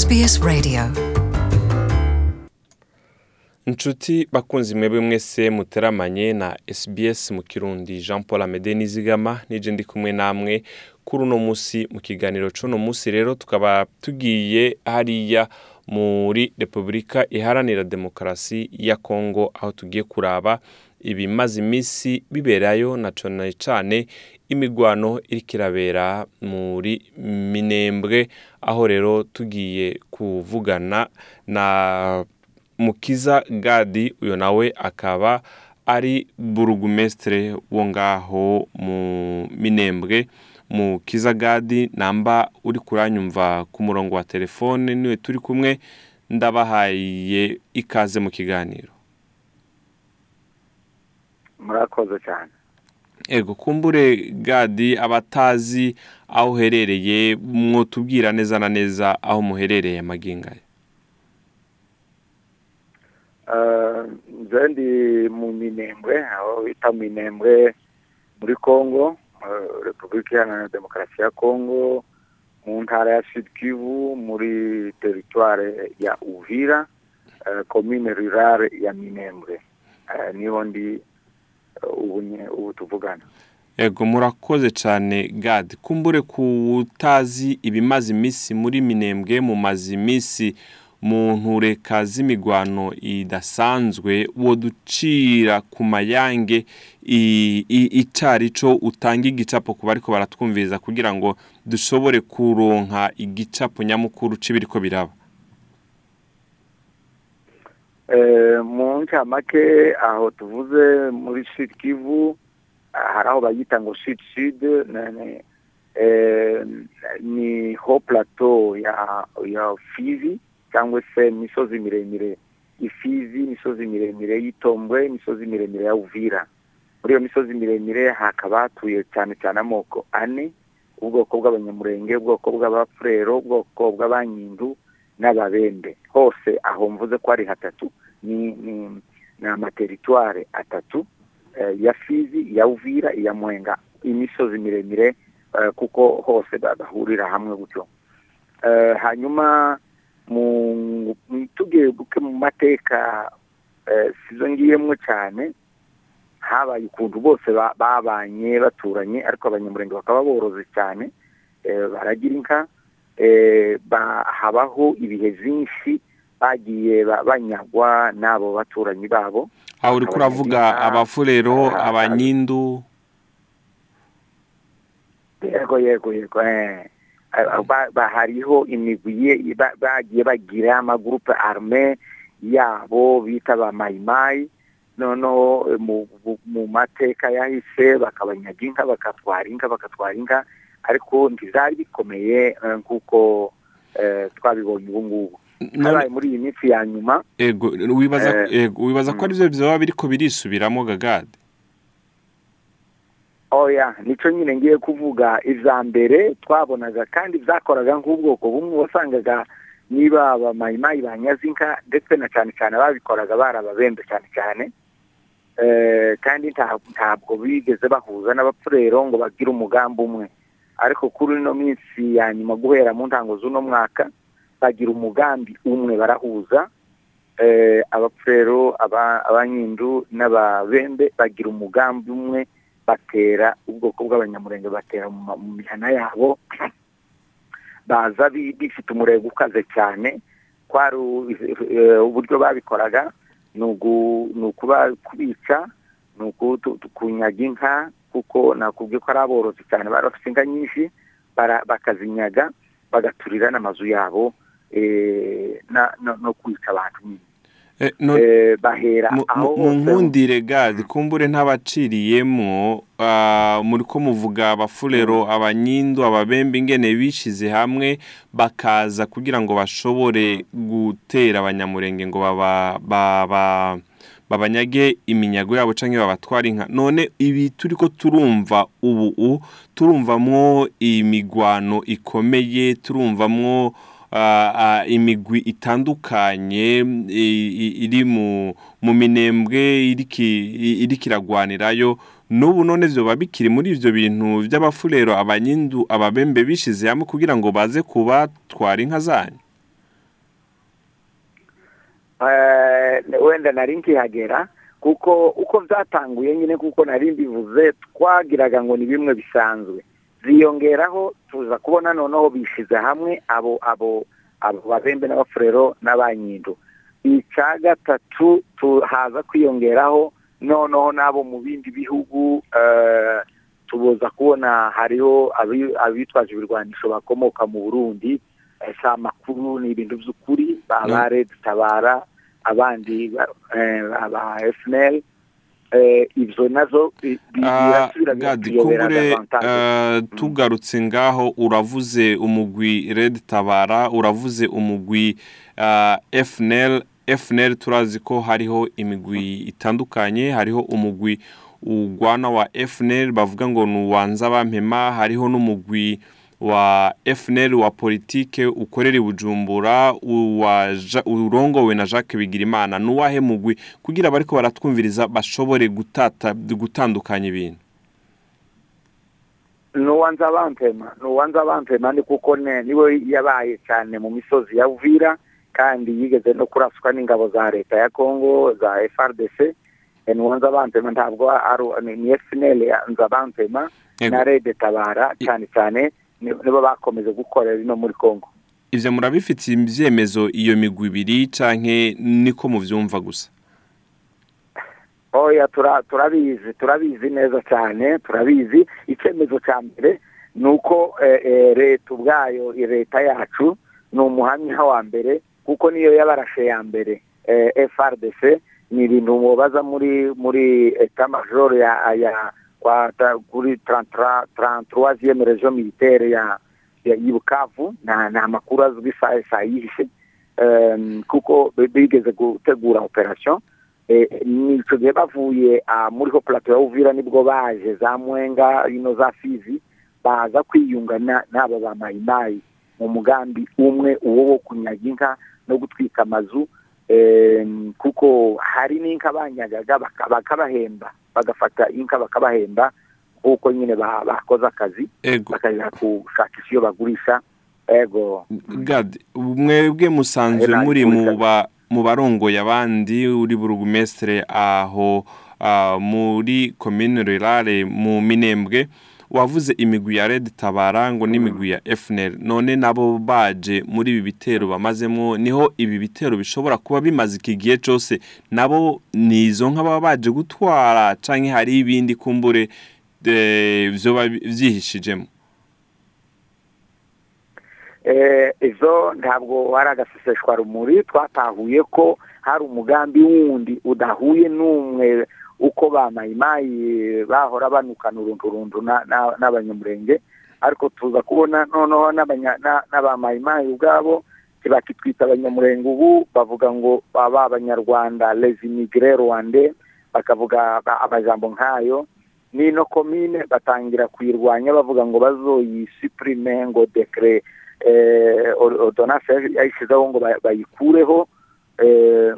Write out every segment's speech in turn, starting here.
SBS Radio. Inshuti bakunzi mwebwe mwese muteramanye na SBS mu kirundi. Jean paul amede nizigama nije ndi kumwe namwe kuri uno munsi mu kiganiro c'uno munsi rero tukaba tugiye hariya muri repubulika iharanira demokarasi ya kongo aho tugiye kuraba ibimaze iminsi biberayo na cane cane imigwano iriko irabera muri minembwe aho rero tugiye kuvugana na mukiza gadi uyo nawe akaba ari burugumesitire wo ngaho mu minembwe. Mukiza gadi namba uri kuranyumva ku murongo wa telefone ni we turi kumwe ndabahaye ikaze mu kiganiro. Murakoze cyane. Ego kumbure gadi abatazi aho uherereye mwotubwira neza na neza aho muherereye amagingaya nze ndi mu minembwe aho bita minembwe muri congo repubulika iharanira demokarasi ya congo mu ntara ya kivu muri teritware ya uvira komine rurale ya minembwe. Niho ndi ubu tuvugana ego murakoze cyane gadi kumbure ku utazi ibimaze iminsi muri minembwe mu maze iminsi mu ntureka z'imigwano idasanzwe woducira ku mayange icarico utanga igicapo ku bariko baratwumviriza kugira ngo dushobore kuronka igicapo nyamukuru c'ibiriko biraba. Mu ncamake aho tuvuze muri sud kivu hari aho bayita ngo sud sud ni ho plateau ya fizi cyangwa se imisozi miremire. Ifizi imisozi miremire. Y'itombwe imisozi miremire ya uvira. Muri iyo misozi miremire hakaba hatuye cyane cyane amoko ane ubwoko bw'abanyamurenge ubwoko bw'abapfurero ubwoko bw'abanyindu n'ababembe. Hose aho mvuze ko ari hatatu. Ni ni amateritware atatu ya fizi ya uvira iya mwenga. Imisozi miremire kuko hose bahurira hamwe gutyo. Hanyuma tugiye buke mu mateka sizo ngiyemo cyane habaye ukuntu bose babanye baturanye ariko abanyamurenge bakaba boroze cyane baragira inka habaho ibihe byinshi bagiye banyagwa n'abo baturanyi babo. Aho uri kuravuga abafurero abanyindu yego yego yego hariho imigwi bagiye bagira amagurupe arme yabo bita ba mayimayi noneho mu mateka yahise bakabanyaga inka bakatwara inka bakatwara inka. Ariko ntizari bikomeye nk'uko twabibonye ubu ngubu. Habaye muri iyi minsi ya nyuma. Ego wibaza ko ari byo byaba biriko birisubiramo gagade oya ni cyo nyine ngiye kuvuga. Iza mbere twabonaga kandi byakoraga nk'ubwoko bumwe. Wasangaga niba abamayimayi banyaze inka ndetse na cyane cyane babikoraga barababembe cyane cyane. Kandi ntabwo bigeze bahuza n'abapfurero ngo bagire umugambi umwe. Ariko kuri ino minsi ya nyuma guhera mu ntango z'uno mwaka bagira umugambi umwe barahuza abapfurero abanyindu n'ababembe bagira umugambi umwe batera ubwoko bw'abanyamurenge batera mu mihana yabo. Baza bifite umurego ukaze cyane kwari uburyo babikoraga ni ukubica ni ukunyaga inka kuko nakubwiye ko ari aborozi cyane bari bafite inka nyinshi bakazinyaga bagaturira n'amazu yabo no kwica abantu nyine. Bahera aho mu nkundire gadi kumbure ntabaciriyemo muri ko muvuga abafurero abanyindu ababembe ingene bishize hamwe bakaza kugira ngo bashobore gutera abanyamurenge ngo babanyage iminyago yabo cyangwa babatware inka. None ibi turi ko turumva ubu turumvamwo imigwano ikomeye turumvamwo imigwi itandukanye iri mu minembwe iri kiragwanirayo n'ubu none byoba bikiri muri ibyo bintu by'abafurero abanyindu ababembe bishize hamwe kugira ngo baze kubatwara inka zanyu. Wenda nari nkihagera kuko uko byatanguye nyine kuko nari mbivuze twagiraga ngo ni bimwe bisanzwe. Ziyongeraho tuza kubona noneho bishyize hamwe abo abo abo babembe n'abafurero n'abanyindu. Icya gatatu haza kwiyongeraho noneho n'abo mu bindi bihugu tuboza kubona hariho abitwaje ibirwanisho bakomoka mu burundi si amakuru ni ibintu by'ukuri ba tabara abandi ba efuneri ibyo na zo kumbure tugarutse ngaho uravuze umugwi redi tabara uravuze umugwi efuneri efuneri turazi ko hariho imigwi itandukanye hariho umugwi ugwana wa efuneri bavuga ngo ni uwanza bampema hariho n'umugwi wa efuneri wa politike ukorera i bujumbura urongowe na jacques bigirimana ni uwahe mugwi? Kugira abari ko baratwumviriza bashobore gutandukanya ibintu. Ni uwanza bampema ni uwanza bampema ni kuko ni we yabaye cyane mu misozi ya uvira kandi yigeze no kuraswa n'ingabo za leta ya congo za frdc ni uwanza bampema ntabwo ni efuneri nzabampema na rede tabara cyane cyane nibo bakomeje gukorera ino muri congo. Ibyo murabifitiye ibyemezo iyo migwi ibiri cyangwa niko mubyumva gusa? Oya turabizi turabizi neza cyane turabizi. Icyemezo cya mbere ni uko leta ubwayo leta yacu ni umuhamya wa mbere kuko niyo yabarashe ya mbere frdc ni ibintu mubaza muri muri etamajoro ya kuri taranturuwaziyeme rejo militaire ya Bukavu ni amakuru azwi saa yihishe kuko bigeze gutegura operasiyo icyo gihe bavuye muri ho plato ya uvira ni bwo baje za mwenga ino za fizi baza kwiyunga n'aba ba mayimayi mu mugambi umwe uwo wo kunyaga inka no gutwika amazu. Kuko hari n'inka banyagaga bakabahemba. Bagafata inka bakabahemba nk'uko nyine bakoze akazi bakajya gushakisha iyo bagurisha. Ego. Mwebwe musanzwe muri mu barongoye abandi uri burugumesitire aho muri komine rurale mu minembwe wavuze imigwi ya redi tabara ngo n'imigwi ya efuneri none nabo baje muri ibi bitero bamazemo ni ho ibi bitero bishobora kuba bimaze iki gihe cyose. Nabo ni izo nka baba baje gutwara cyangwa hari ibindi kumbure byo byihishijemo izo ntabwo ari agaseseshwa rumuri. Twatahuye ko hari umugambi wundi udahuye n'umwe uko ba mayimayi bahora banukana urunturundu n'abanyamurenge ariko tuza kubona noneho n'aba mayimayi ubwabo bakitwita abanyamurenge ubu bavuga ngo baba abanyarwanda rezimigire rwande bakavuga amajambo nk'ayo. N'ino komine batangira kuyirwanya bavuga ngo bazoyisipurime ngo dekire odonasi yayishyizeho ngo bayikureho.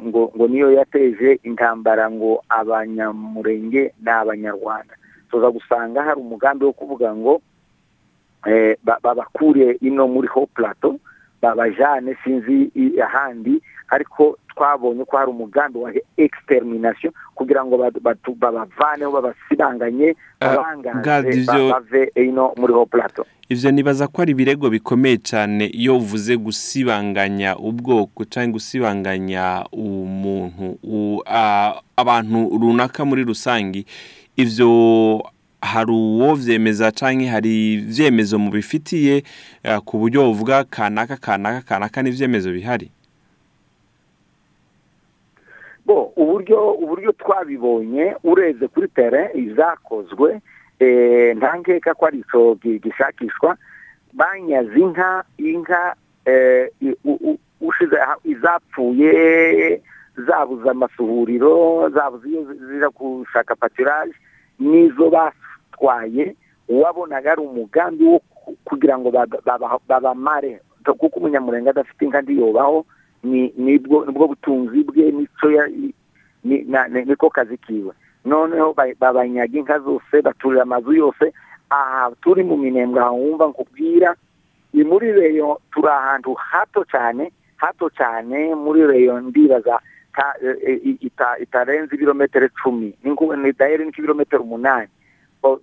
Ngo ngo niyo yateje intambara ngo abanyamurenge ni abanyarwanda tuza gusanga hari umugambi wo kuvuga ngo babakure ino muri ho plato babajane sinzi ahandi ariko twabonye ko hari umugambi wa extermination kugira ngo babavaneho babasibanganye babangaze bave ino muri ho plato ivyo nibaza ko ari ibirego bikomeye cyane iyo uvuze gusibanganya ubwoko cyangwa gusibanganya umuntu abantu runaka muri rusange ivyo hari uwo vyemeza cyangwa hari ivyemezo mubifitiye ku buryo uvuga kanaka kanaka kanaka n'ivyemezo bihari? Uburyo uburyo twabibonye ureze kuri tere izakozwe nta nkeka ko ari icyo gishakishwa banyaze inka inka izapfuye zabuze amasuhuriro zabuze iyo zira gushaka patiraje n'izo batwaye wabonaga ari umugambi wo kugira ngo babamare. Kuko umunyamurenge adafite inka ndiyobaho ni bwo butunzi bwe niko kazi kiwe. Noneho babanyaga inka zose baturira amazu yose. Aha turi mu minembwe aho wumva nkubwira. Ni muri reyo turi ahantu hato cyane hato cyane muri reyo ndibaza itarenze ibirometero icumi. Ni dayeri nk'ibirometero umunani.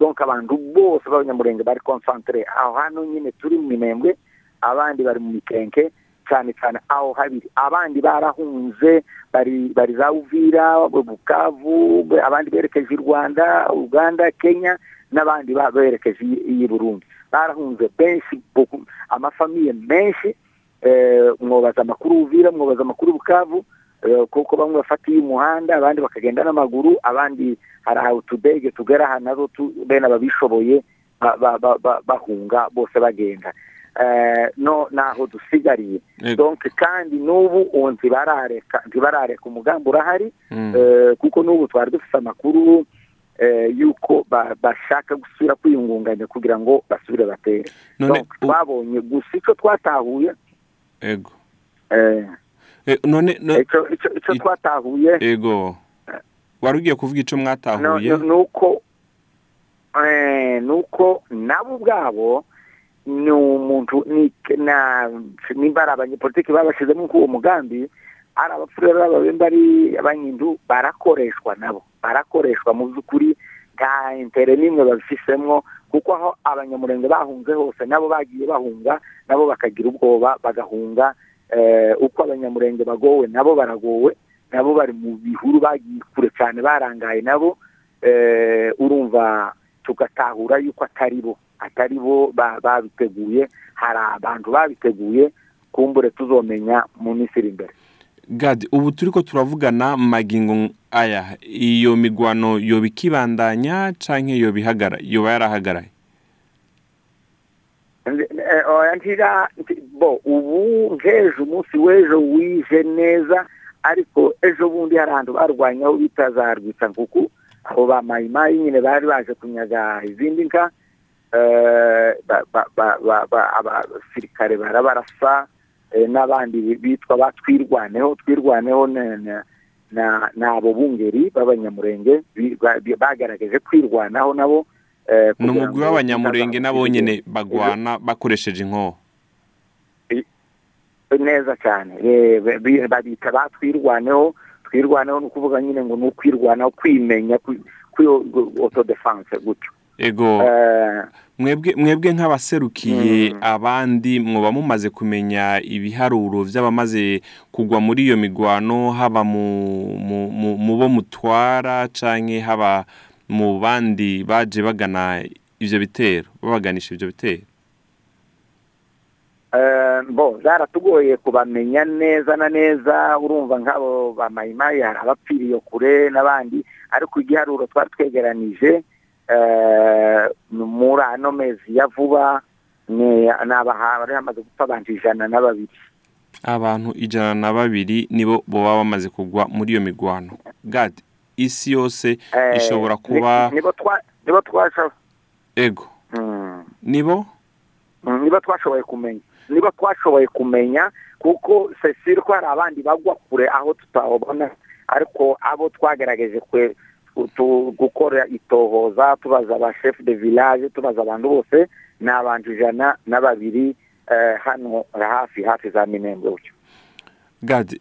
Donka abantu bose b'abanyamurenge bari konsantere aho hano nyine turi mu minembwe abandi bari mu mikenke cyane cyane aho habiri abandi barahunze bari za uvira bukavu abandi berekeje i rwanda uganda kenya n'abandi berekeje i burundi. Barahunze benshi amafamiye menshi mwobaza amakuru uvira mwobaza amakuru bukavu kuko bamwe bafatiye umuhanda abandi bakagenda n'amaguru abandi hari aho utudege tugera aha na zo bene ababishoboye bahunga bose bagenda. No naho dusigariye. Donke kandi n'ubu ntibarareka ntibarareka umugambi urahari kuko n'ubu twari dufite amakuru y'uko bashaka gusubira kwiyungunganya kugira ngo basubire batere. Twabonye gusa icyo twatahuye ego. icyo twatahuye ego. Wari ugiye kuvuga icyo mwatahuye? Ni uko nabo ubwabo ni umuntu nimba ari abanyepolitiki babashyizemo uwo mugambi ari abapfurere b'ababembe ari abanyindu barakoreshwa nabo barakoreshwa mu by'ukuri nta intere n'imwe babifisemo kuko aho abanyamurenge bahunze hose nabo bagiye bahunga nabo bakagira ubwoba bagahunga uko abanyamurenge bagowe nabo baragowe nabo bari mu bihuru bagiye kure cyane barangaye nabo urumva tugatahura yuko atari bo. Atari bo babiteguye hari abantu babiteguye kumbure tuzomenya mu minsi iri imbere gadi ubu turi ko turavugana magingo aya iyo migwano yoba ikibandanya cyangwa yoba yarahagaraye? Bo ubu nk'ejo umunsi w'ejo wije neza ariko ejo bundi hari ahantu barwanyaho bita za rwisankuku abo ba mayimayi nyine bari baje kunyaga izindi nka abasirikare barabarasa n'abandi bitwa batwirwaneho twirwaneho. Ni abo bungeri b'abanyamurenge bagaragaje kwirwanaho nabo ni umugwi w'abanyamurenge nabo nyine bagwana bakoresheje inkoho. neza cyane babita batwirwaneho twirwaneho. Ni ukuvuga nyine ngo ni ukwirwanaho kwimenya otodefanse gutyo. Ego. Mwebwe nk'abaserukiye abandi mwoba mumaze kumenya ibiharuro by'abamaze kugwa muri iyo migwano haba mu bo mutwara cyangwa haba mu bandi baje bagana ibyo bitero babaganisha ibyo bitero? Bo zaratugoye kubamenya neza na neza urumva nk'abo ba mayimayi hari abapfiriye kure n'abandi ariko igiharuro twari twegeranije muri ano mezi ya vuba ni abahari hamaze gupfa abantu ijana na babiri. Abantu ijana na babiri nibo baba bamaze kugwa muri iyo migwano. Gadi isi yose ishobora kuba nibo twashoboye ego. Nibo? Nibo twashoboye kumenya. Niba twashoboye kumenya kuko sesire ko hari abandi bagwa kure aho tutabona ariko abo twagerageje gukora itohoza tubaza aba shefu de village tubaza abantu bose ni abantu ijana na babiri hano hafi hafi za minembwe gutyo. Gadi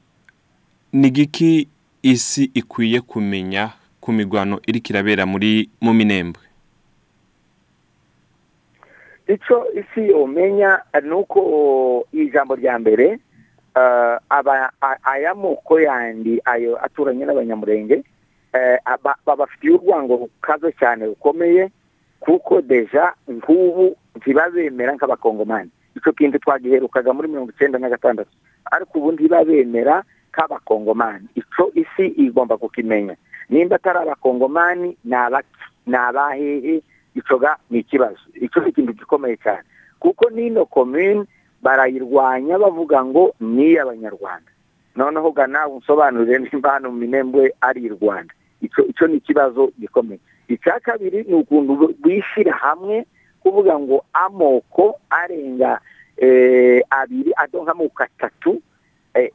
ni giki isi ikwiye kumenya ku migwano iri kirabera muri mu minembwe? Icyo isi yomenya ni uko ijambo rya mbere aya moko yandi ayo aturanye n'abanyamurenge babafitiye urwango rukaze cyane rukomeye kuko deja nk'ubu ntibabemera nk'abakongomani. Icyo kintu twagiherukaga muri mirongo icyenda na gatandatu. Ariko ubu ntibabemera nk'abakongomani. Icyo isi igomba kukimenya. Nimba atari abakongomani ni abahehe icyo ni ikibazo. Icyo ni ikintu gikomeye cyane. Kuko n'ino komini barayirwanya bavuga ngo ni iy'abanyarwanda. Noneho nawe unsobanurire nimba hano mu minembwe ari i rwanda. Icyo ni ikibazo gikomeye. Icya kabiri ni ukuntu bishyira hamwe kuvuga ngo amoko arenga abiri adonka amoko atatu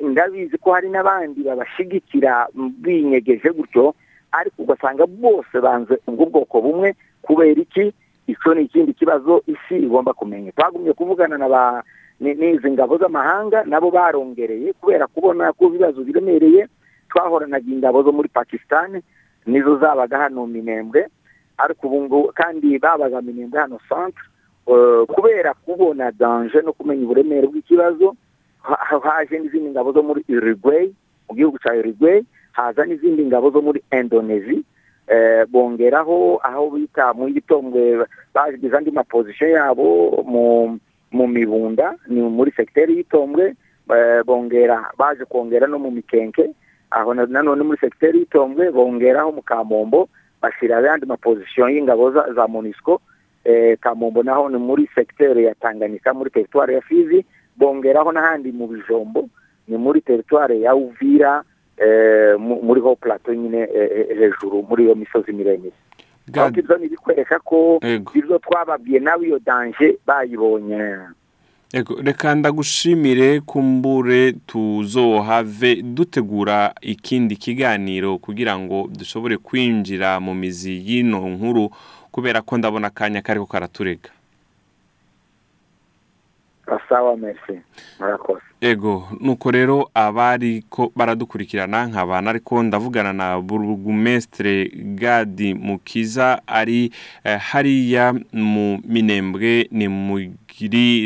ndabizi ko hari n'abandi babashyigikira binyegeje gutyo ariko ugasanga bose banze ubwo bwoko bumwe kubera iki? Icyo ni ikindi kibazo isi igomba kumenya. Twagumye kuvugana na ba n'izi ngabo z'amahanga nabo barongereye kubera kubona ko ibibazo biremereye. Twahoranaga ingabo zo muri pakisitani nizo zabaga hano minembwe ariko ubu ngubu kandi babaga minembwe hano centre kubera kubona danje no kumenya uburemere bw'ikibazo haje n'izindi ngabo zo muri Uruguay mu gihugu cya Uruguay haza n'izindi ngabo zo muri Indonesia bongeraho aho bita mu gitombwe bagize andi mapozisiyo yabo mu mibunda ni muri segiteri y'itombwe bongera baje kongera no mu mikenke aho nanone muri segiteri y'itombwe bongeraho mu kamombo bashyira ayandi mapozisiyo y'ingabo za monisco. Kamombo naho ni muri segiteri ya tanganyika muri teritwari ya fizi. Bongeraho n'ahandi mu bijombo ni muri teritwari ya uvira muri ho plateau nyine hejuru muri iyo misozi miremire. Ibyo ni ibikwereka ko ibyo twababwiye nawe iyo danje bayibonye. Reka ndagushimire kumbure tuzohave dutegura ikindi kiganiro kugira ngo dushobore kwinjira mu mizi y'ino nkuru kubera ko ndabona akanya kariko karaturega. Sawa merci murakoze. Ego nuko rero abari ko baradukurikirana nk'abantu ariko ndavugana na burugumesitire gadi mukiza ari hariya mu minembwe ni muri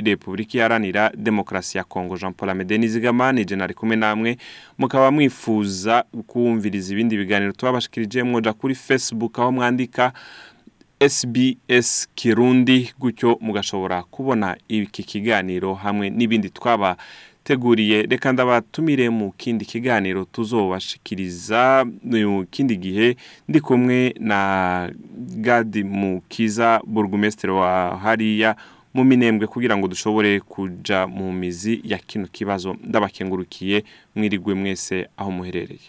repubulika iharanira demokarasi ya kongo jean paul amede nizigama ni jenali kumwe namwe. Mukaba mwifuza kumviriza ibindi biganiro tubabashikirije mwoja kuri facebook aho mwandika SBS kirundi gutyo mugashobora kubona iki kiganiro hamwe n'ibindi twabateguriye. Reka ndabatumire mu kindi kiganiro tuzobashikiriza. Mu kindi gihe ndi kumwe na gadi mukiza burugumesitiri wa hariya mu minembwe kugira ngo dushobore kuja mu mizi ya kino kibazo. Ndabakengurukiye mwirigwe mwese aho muherereye.